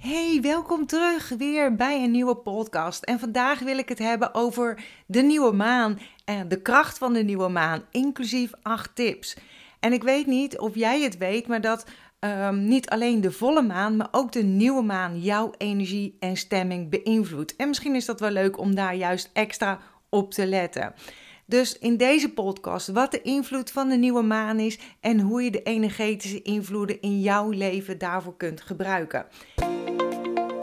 Hey, welkom terug weer bij een nieuwe podcast. En vandaag wil ik het hebben over de nieuwe maan en de kracht van de nieuwe maan, inclusief acht tips. En ik weet niet of jij het weet, maar dat um, niet alleen de volle maan, maar ook de nieuwe maan jouw energie en stemming beïnvloedt. En misschien is dat wel leuk om daar juist extra op te letten. Dus in deze podcast wat de invloed van de nieuwe maan is en hoe je de energetische invloeden in jouw leven daarvoor kunt gebruiken.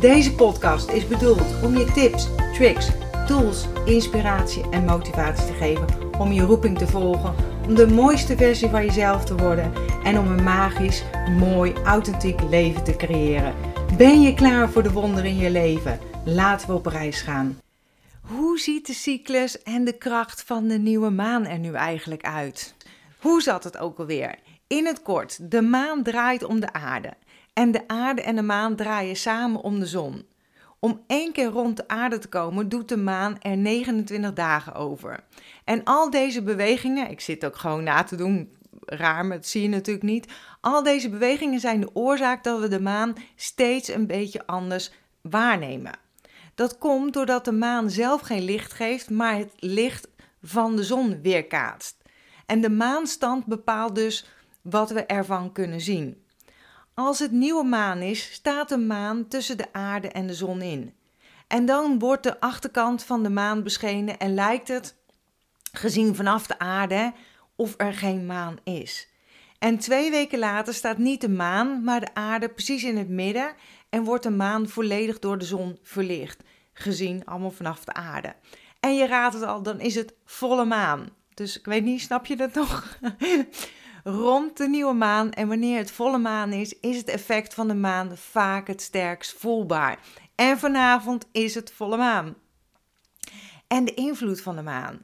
Deze podcast is bedoeld om je tips, tricks, tools, inspiratie en motivatie te geven om je roeping te volgen, om de mooiste versie van jezelf te worden en om een magisch, mooi, authentiek leven te creëren. Ben je klaar voor de wonderen in je leven? Laten we op reis gaan. Hoe ziet de cyclus en de kracht van de nieuwe maan er nu eigenlijk uit? Hoe zat het ook alweer? In het kort, de maan draait om de aarde. En de aarde en de maan draaien samen om de zon. Om één keer rond de aarde te komen, doet de maan er 29 dagen over. En al deze bewegingen, ik zit ook gewoon na te doen, raar, maar dat zie je natuurlijk niet. Al deze bewegingen zijn de oorzaak dat we de maan steeds een beetje anders waarnemen. Dat komt doordat de maan zelf geen licht geeft, maar het licht van de zon weerkaatst. En de maanstand bepaalt dus wat we ervan kunnen zien. Als het nieuwe maan is, staat de maan tussen de aarde en de zon in. En dan wordt de achterkant van de maan beschenen en lijkt het, gezien vanaf de aarde, of er geen maan is. En twee weken later staat niet de maan, maar de aarde precies in het midden en wordt de maan volledig door de zon verlicht, gezien allemaal vanaf de aarde. En je raadt het al, dan is het volle maan. Dus ik weet niet, snap je dat nog? rond de nieuwe maan en wanneer het volle maan is, is het effect van de maan vaak het sterkst voelbaar. En vanavond is het volle maan. En de invloed van de maan.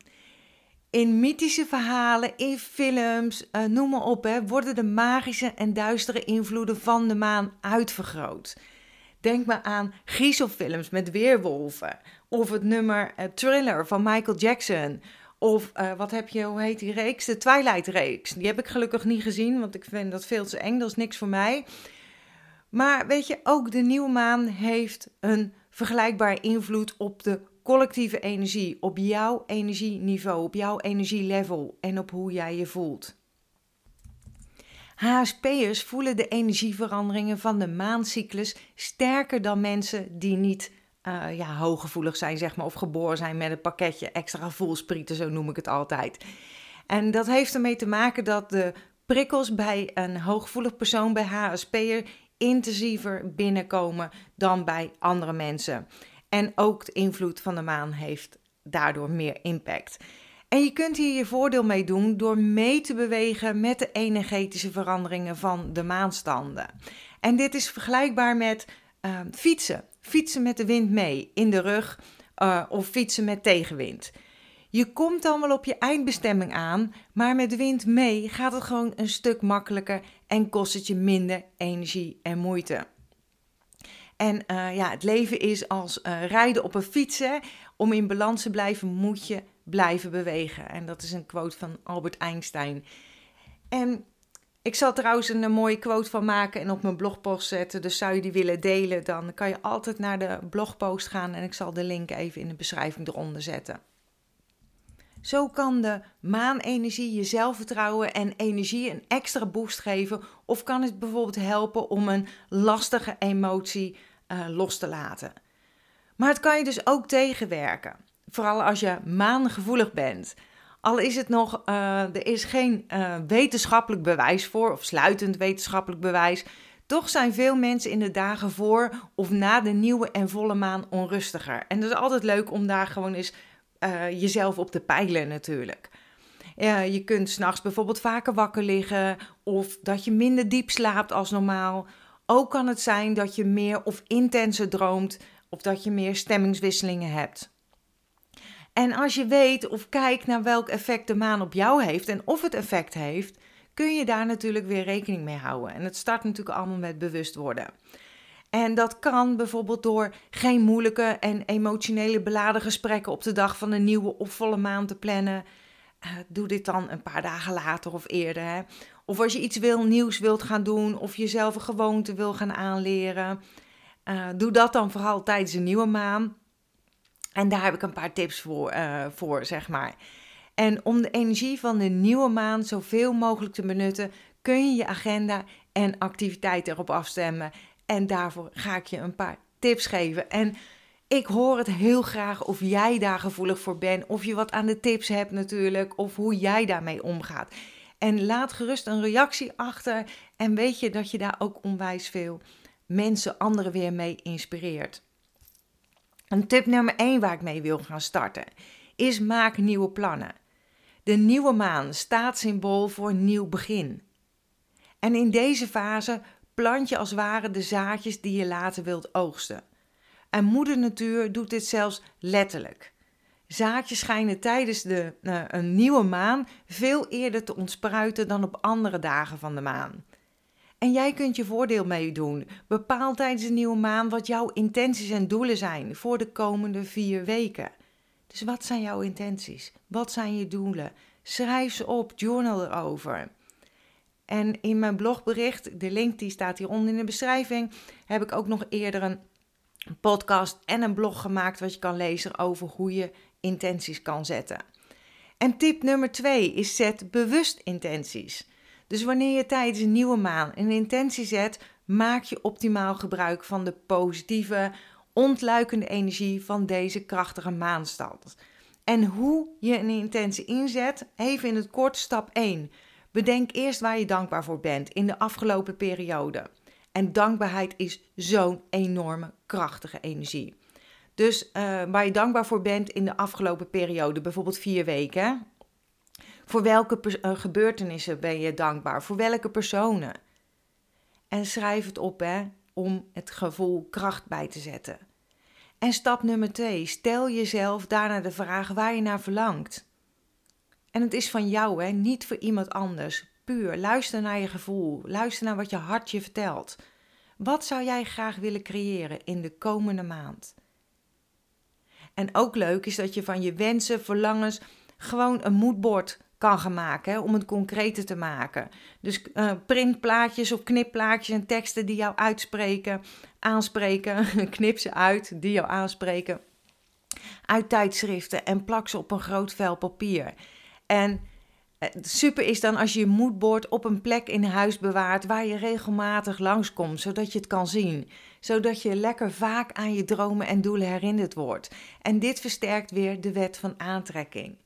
In mythische verhalen, in films, uh, noem maar op, hè, worden de magische en duistere invloeden van de maan uitvergroot. Denk maar aan griezelfilms met weerwolven. Of het nummer uh, Thriller van Michael Jackson. Of uh, wat heb je, hoe heet die reeks? De Twilight-reeks. Die heb ik gelukkig niet gezien, want ik vind dat veel te eng. Dat is niks voor mij. Maar weet je, ook de nieuwe maan heeft een vergelijkbare invloed op de collectieve energie, op jouw energieniveau, op jouw energielevel en op hoe jij je voelt. HSP'ers voelen de energieveranderingen van de maancyclus sterker dan mensen die niet uh, ja, hooggevoelig zijn, zeg maar, of geboren zijn met een pakketje extra voelsprieten, zo noem ik het altijd. En dat heeft ermee te maken dat de prikkels bij een hooggevoelig persoon, bij HSP'er, intensiever binnenkomen dan bij andere mensen. En ook de invloed van de maan heeft daardoor meer impact. En je kunt hier je voordeel mee doen door mee te bewegen met de energetische veranderingen van de maanstanden. En dit is vergelijkbaar met uh, fietsen fietsen met de wind mee in de rug uh, of fietsen met tegenwind. Je komt dan wel op je eindbestemming aan, maar met wind mee gaat het gewoon een stuk makkelijker en kost het je minder energie en moeite. En uh, ja, het leven is als uh, rijden op een fiets. Hè. Om in balans te blijven moet je blijven bewegen. En dat is een quote van Albert Einstein. En ik zal trouwens een, mooie quote van maken en op mijn blogpost zetten. Dus zou je die willen delen, dan kan je altijd naar de blogpost gaan en ik zal de link even in de beschrijving eronder zetten. Zo kan de maanenergie je zelfvertrouwen en energie een extra boost geven. Of kan het bijvoorbeeld helpen om een lastige emotie uh, los te laten. Maar het kan je dus ook tegenwerken. Vooral als je maangevoelig bent. Al is het nog, uh, er is geen uh, wetenschappelijk bewijs voor, of sluitend wetenschappelijk bewijs. Toch zijn veel mensen in de dagen voor of na de nieuwe en volle maan onrustiger. En dat is altijd leuk om daar gewoon eens uh, jezelf op te peilen natuurlijk. Je kunt s'nachts bijvoorbeeld vaker wakker liggen of dat je minder diep slaapt als normaal. Ook kan het zijn dat je meer of intenser droomt of dat je meer stemmingswisselingen hebt. En als je weet of kijkt naar welk effect de maan op jou heeft en of het effect heeft, kun je daar natuurlijk weer rekening mee houden. En het start natuurlijk allemaal met bewust worden. En dat kan bijvoorbeeld door geen moeilijke en emotionele beladen gesprekken op de dag van een nieuwe of volle maan te plannen. Uh, doe dit dan een paar dagen later of eerder. Hè. Of als je iets wil, nieuws wilt gaan doen of jezelf een gewoonte wil gaan aanleren. Uh, doe dat dan vooral tijdens een nieuwe maan. En daar heb ik een paar tips voor, uh, voor, zeg maar. En om de energie van de nieuwe maan zoveel mogelijk te benutten, kun je je agenda en activiteiten erop afstemmen. En daarvoor ga ik je een paar tips geven. En ik hoor het heel graag of jij daar gevoelig voor bent, of je wat aan de tips hebt natuurlijk, of hoe jij daarmee omgaat. En laat gerust een reactie achter en weet je dat je daar ook onwijs veel mensen, anderen weer mee inspireert. Een tip nummer 1 waar ik mee wil gaan starten is maak nieuwe plannen. De nieuwe maan staat symbool voor een nieuw begin. En in deze fase plant je als ware de zaadjes die je later wilt oogsten. En moeder natuur doet dit zelfs letterlijk. Zaadjes schijnen tijdens de, uh, een nieuwe maan veel eerder te ontspruiten dan op andere dagen van de maan. En jij kunt je voordeel meedoen. Bepaal tijdens de nieuwe maan wat jouw intenties en doelen zijn voor de komende vier weken. Dus wat zijn jouw intenties? Wat zijn je doelen? Schrijf ze op, journal erover. En in mijn blogbericht, de link die staat hieronder in de beschrijving, heb ik ook nog eerder een podcast en een blog gemaakt wat je kan lezen over hoe je intenties kan zetten. En tip nummer twee is zet bewust intenties. Dus wanneer je tijdens een nieuwe maan een intentie zet, maak je optimaal gebruik van de positieve, ontluikende energie van deze krachtige maanstand. En hoe je een intentie inzet, even in het kort stap 1. Bedenk eerst waar je dankbaar voor bent in de afgelopen periode. En dankbaarheid is zo'n enorme krachtige energie. Dus uh, waar je dankbaar voor bent in de afgelopen periode, bijvoorbeeld vier weken. Voor welke uh, gebeurtenissen ben je dankbaar? Voor welke personen? En schrijf het op hè, om het gevoel kracht bij te zetten. En stap nummer twee, stel jezelf daarna de vraag waar je naar verlangt. En het is van jou, hè? niet voor iemand anders. Puur, luister naar je gevoel, luister naar wat je hart je vertelt. Wat zou jij graag willen creëren in de komende maand? En ook leuk is dat je van je wensen, verlangens gewoon een moodboard kan maken om het concreter te maken. Dus uh, printplaatjes of knipplaatjes en teksten die jou uitspreken, aanspreken, knip ze uit die jou aanspreken uit tijdschriften en plak ze op een groot vel papier. En eh, super is dan als je je moodboard op een plek in huis bewaart waar je regelmatig langskomt, zodat je het kan zien. Zodat je lekker vaak aan je dromen en doelen herinnerd wordt. En dit versterkt weer de wet van aantrekking.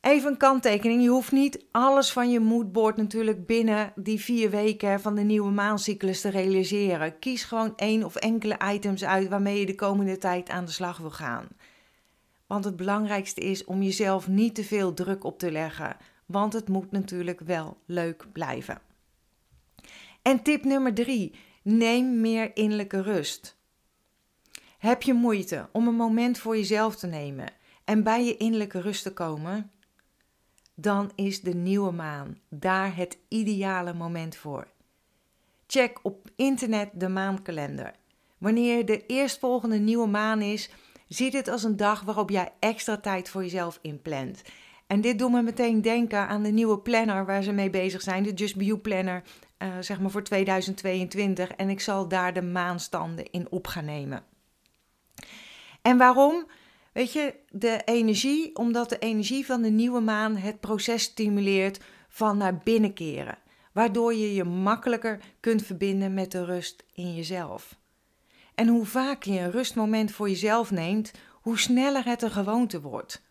Even een kanttekening, je hoeft niet alles van je moodboard natuurlijk binnen die vier weken van de nieuwe maancyclus te realiseren. Kies gewoon één of enkele items uit waarmee je de komende tijd aan de slag wil gaan. Want het belangrijkste is om jezelf niet te veel druk op te leggen, want het moet natuurlijk wel leuk blijven. En tip nummer drie: neem meer innerlijke rust. Heb je moeite om een moment voor jezelf te nemen en bij je innerlijke rust te komen? Dan is de nieuwe maan daar het ideale moment voor. Check op internet de maankalender. Wanneer de eerstvolgende nieuwe maan is, Zie dit als een dag waarop jij extra tijd voor jezelf inplant. En dit doet me meteen denken aan de nieuwe planner waar ze mee bezig zijn, de Just Be Planner, uh, zeg maar voor 2022. En ik zal daar de maanstanden in op gaan nemen. En waarom? Weet je, de energie, omdat de energie van de nieuwe maan het proces stimuleert van naar binnen keren. Waardoor je je makkelijker kunt verbinden met de rust in jezelf. En hoe vaak je een rustmoment voor jezelf neemt, hoe sneller het een gewoonte wordt.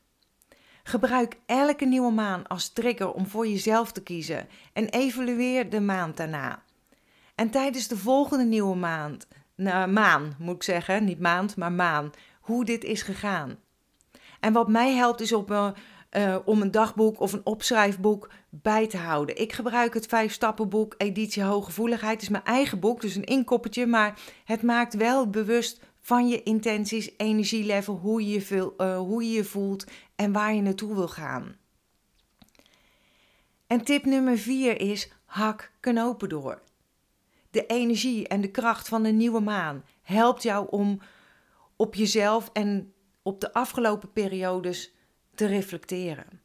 Gebruik elke nieuwe maan als trigger om voor jezelf te kiezen en evalueer de maand daarna. En tijdens de volgende nieuwe maand, nou, maan moet ik zeggen, niet maand, maar maan, hoe dit is gegaan. En wat mij helpt is op een, uh, om een dagboek of een opschrijfboek bij te houden. Ik gebruik het vijf stappenboek editie hooggevoeligheid. Het is mijn eigen boek, dus een inkoppertje, maar het maakt wel bewust van je intenties, energielevel, hoe je je, uh, hoe je je voelt en waar je naartoe wil gaan. En tip nummer vier is hak knopen door. De energie en de kracht van de nieuwe maan helpt jou om op jezelf en op de afgelopen periodes te reflecteren.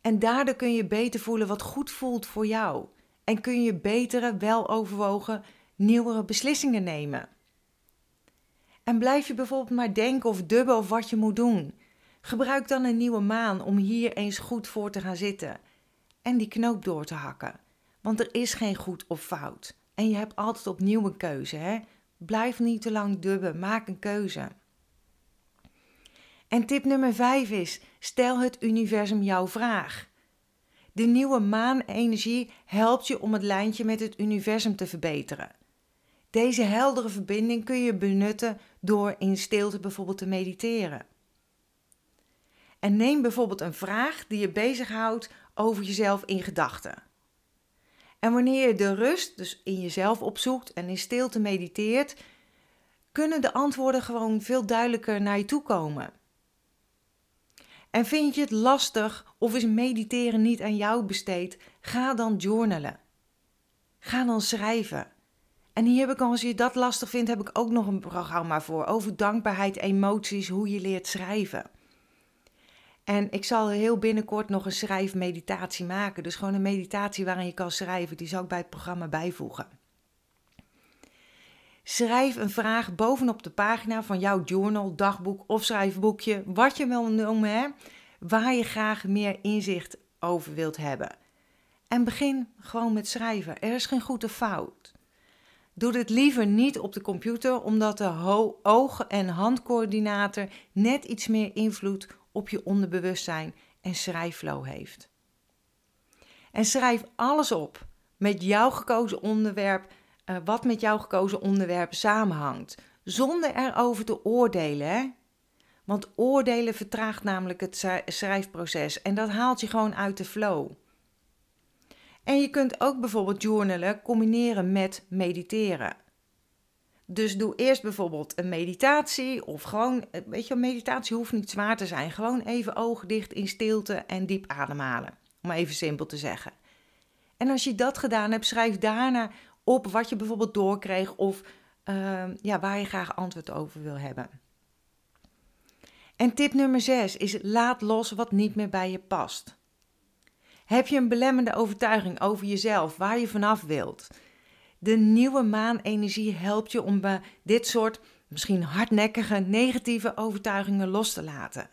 En daardoor kun je beter voelen wat goed voelt voor jou. En kun je betere, weloverwogen, nieuwere beslissingen nemen. En blijf je bijvoorbeeld maar denken of dubben of wat je moet doen. Gebruik dan een nieuwe maan om hier eens goed voor te gaan zitten en die knoop door te hakken. Want er is geen goed of fout. En je hebt altijd opnieuw een keuze. Hè? Blijf niet te lang dubben, maak een keuze. En tip nummer 5 is: stel het universum jouw vraag. De nieuwe maanenergie helpt je om het lijntje met het universum te verbeteren. Deze heldere verbinding kun je benutten door in stilte bijvoorbeeld te mediteren. En neem bijvoorbeeld een vraag die je bezighoudt over jezelf in gedachten. En wanneer je de rust dus in jezelf opzoekt en in stilte mediteert, kunnen de antwoorden gewoon veel duidelijker naar je toe komen. En vind je het lastig of is mediteren niet aan jou besteed? Ga dan journalen. Ga dan schrijven. En hier heb ik, als je dat lastig vindt, heb ik ook nog een programma voor over dankbaarheid, emoties, hoe je leert schrijven. En ik zal heel binnenkort nog een schrijfmeditatie maken. Dus gewoon een meditatie waarin je kan schrijven. Die zal ik bij het programma bijvoegen. Schrijf een vraag bovenop de pagina van jouw journal, dagboek of schrijfboekje, wat je wil noemen, hè, waar je graag meer inzicht over wilt hebben. En begin gewoon met schrijven. Er is geen goed of fout. Doe dit liever niet op de computer, omdat de oog- en handcoördinator net iets meer invloed op je onderbewustzijn en schrijfflow heeft. En schrijf alles op met jouw gekozen onderwerp uh, wat met jouw gekozen onderwerp samenhangt, zonder erover te oordelen. Hè? Want oordelen vertraagt namelijk het schrijfproces en dat haalt je gewoon uit de flow. En je kunt ook bijvoorbeeld journalen combineren met mediteren. Dus doe eerst bijvoorbeeld een meditatie of gewoon, eh, weet je, meditatie hoeft niet zwaar te zijn. Gewoon even ogen dicht in stilte en diep ademhalen, om even simpel te zeggen. En als je dat gedaan hebt, schrijf daarna op wat je bijvoorbeeld doorkreeg of ehm, ja, waar je graag antwoord over wil hebben. En tip nummer 6 is laat los wat niet meer bij je past. Heb je een belemmerde overtuiging over jezelf, waar je vanaf wilt? De nieuwe maanenergie helpt je om bij dit soort misschien hardnekkige negatieve overtuigingen los te laten.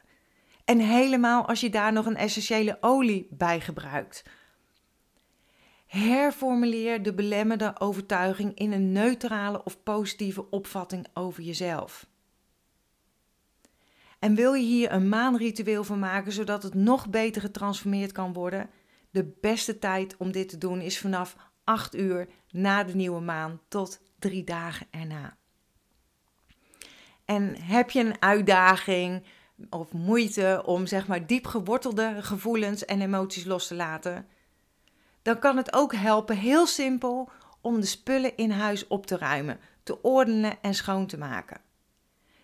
En helemaal als je daar nog een essentiële olie bij gebruikt. Herformuleer de belemmerde overtuiging in een neutrale of positieve opvatting over jezelf. En wil je hier een maanritueel van maken zodat het nog beter getransformeerd kan worden? De beste tijd om dit te doen is vanaf 8 uur na de nieuwe maan tot drie dagen erna. En heb je een uitdaging of moeite om zeg maar diep gewortelde gevoelens en emoties los te laten? dan kan het ook helpen, heel simpel, om de spullen in huis op te ruimen, te ordenen en schoon te maken.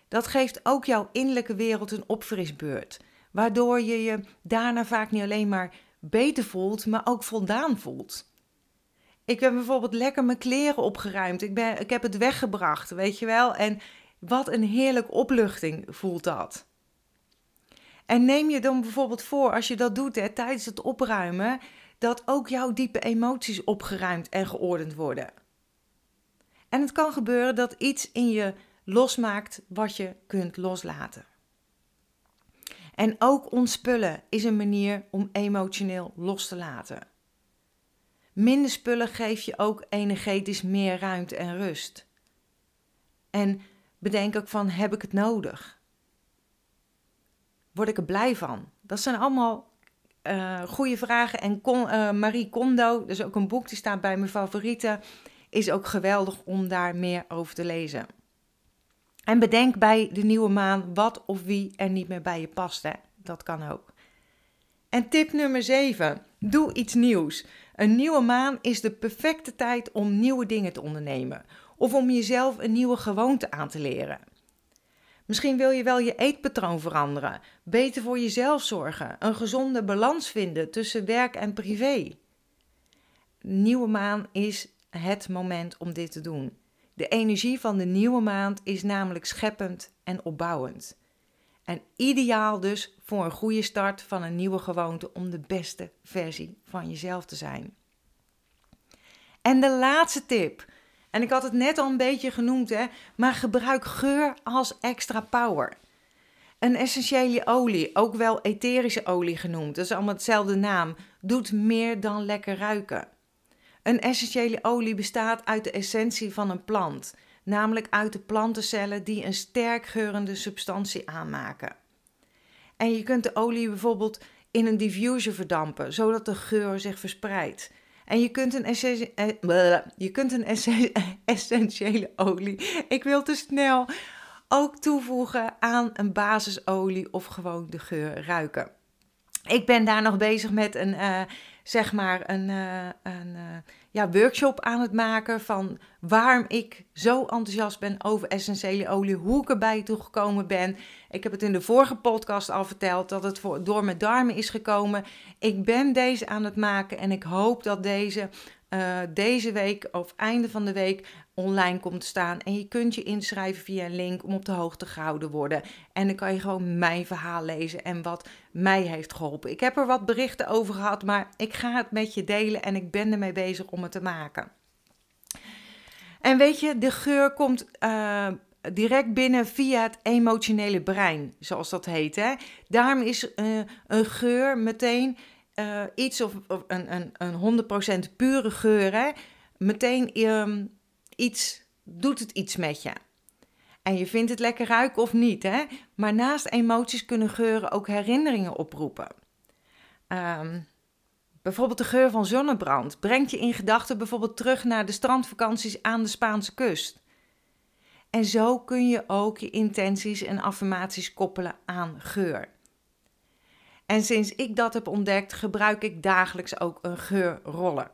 Dat geeft ook jouw innerlijke wereld een opfrisbeurt, waardoor je je daarna vaak niet alleen maar beter voelt, maar ook voldaan voelt. Ik heb bijvoorbeeld lekker mijn kleren opgeruimd. Ik, ben, ik heb het weggebracht, weet je wel. En wat een heerlijke opluchting voelt dat. En neem je dan bijvoorbeeld voor, als je dat doet tijdens het opruimen, dat ook jouw diepe emoties opgeruimd en geordend worden. En het kan gebeuren dat iets in je losmaakt wat je kunt loslaten. En ook ontspullen is een manier om emotioneel los te laten. Minder spullen geeft je ook energetisch meer ruimte en rust. En bedenk ook van, heb ik het nodig? Word ik er blij van? Dat zijn allemaal uh, goede vragen. En uh, Marie Kondo, dus ook een boek die staat bij mijn favorieten, is ook geweldig om daar meer over te lezen. En bedenk bij de nieuwe maan wat of wie er niet meer bij je past. Hè? Dat kan ook. En tip nummer 7. Doe iets nieuws. Een nieuwe maan is de perfecte tijd om nieuwe dingen te ondernemen of om jezelf een nieuwe gewoonte aan te leren. Misschien wil je wel je eetpatroon veranderen, beter voor jezelf zorgen, een gezonde balans vinden tussen werk en privé. Nieuwe maan is het moment om dit te doen. De energie van de nieuwe maand is namelijk scheppend en opbouwend. En ideaal dus voor een goede start van een nieuwe gewoonte om de beste versie van jezelf te zijn. En de laatste tip. En ik had het net al een beetje genoemd, hè, maar gebruik geur als extra power. Een essentiële olie, ook wel etherische olie genoemd, dat is allemaal hetzelfde naam, doet meer dan lekker ruiken. Een essentiële olie bestaat uit de essentie van een plant, namelijk uit de plantencellen die een sterk geurende substantie aanmaken. En je kunt de olie bijvoorbeeld in een diffuser verdampen, zodat de geur zich verspreidt. En je kunt een, eh, je kunt een essentiële olie, ik wil te snel, ook toevoegen aan een basisolie of gewoon de geur ruiken. Ik ben daar nog bezig met een, uh, zeg maar, een, uh, een uh, ja, workshop aan het maken van waarom ik zo enthousiast ben over essentiële olie, hoe ik erbij toegekomen ben. Ik heb het in de vorige podcast al verteld dat het voor, door mijn darmen is gekomen. Ik ben deze aan het maken en ik hoop dat deze uh, deze week of einde van de week online komt staan. En je kunt je inschrijven via een link om op de hoogte gehouden worden. En dan kan je gewoon mijn verhaal lezen en wat mij heeft geholpen. Ik heb er wat berichten over gehad, maar ik ga het met je delen en ik ben ermee bezig om het te maken. En weet je, de geur komt uh, direct binnen via het emotionele brein, zoals dat heet. Hè? Daarom is uh, een geur meteen uh, iets of, een, een, een 100% pure geur, hè, meteen um, iets, doet het iets met je. En je vindt het lekker ruiken of niet, hè? maar naast emoties kunnen geuren ook herinneringen oproepen. Um, bijvoorbeeld de geur van zonnebrand brengt je in gedachten bijvoorbeeld terug naar de strandvakanties aan de Spaanse kust. En zo kun je ook je intenties en affirmaties koppelen aan geur. En sinds ik dat heb ontdekt, gebruik ik dagelijks ook een geurroller.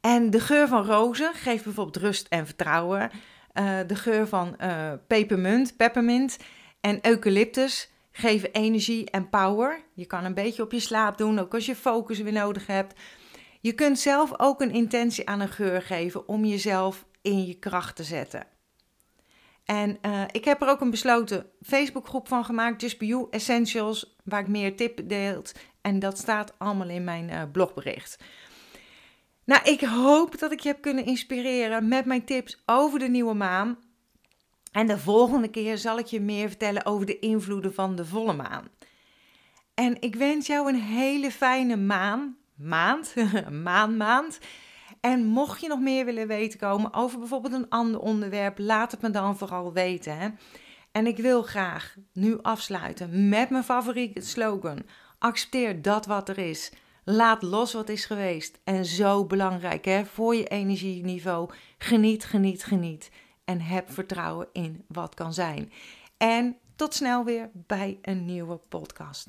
En de geur van rozen geeft bijvoorbeeld rust en vertrouwen. Uh, de geur van uh, pepermunt, peppermint en eucalyptus geven energie en power. Je kan een beetje op je slaap doen, ook als je focus weer nodig hebt. Je kunt zelf ook een intentie aan een geur geven om jezelf in je kracht te zetten. En uh, ik heb er ook een besloten Facebookgroep van gemaakt, Just Be You Essentials, waar ik meer tips deelt. En dat staat allemaal in mijn uh, blogbericht. Nou, ik hoop dat ik je heb kunnen inspireren met mijn tips over de nieuwe maan. En de volgende keer zal ik je meer vertellen over de invloeden van de volle maan. En ik wens jou een hele fijne maan, maand, maan, maand. En mocht je nog meer willen weten komen over bijvoorbeeld een ander onderwerp, laat het me dan vooral weten. Hè? En ik wil graag nu afsluiten met mijn favoriete slogan: accepteer dat wat er is. Laat los wat is geweest. En zo belangrijk hè, voor je energieniveau. Geniet, geniet, geniet. En heb vertrouwen in wat kan zijn. En tot snel weer bij een nieuwe podcast.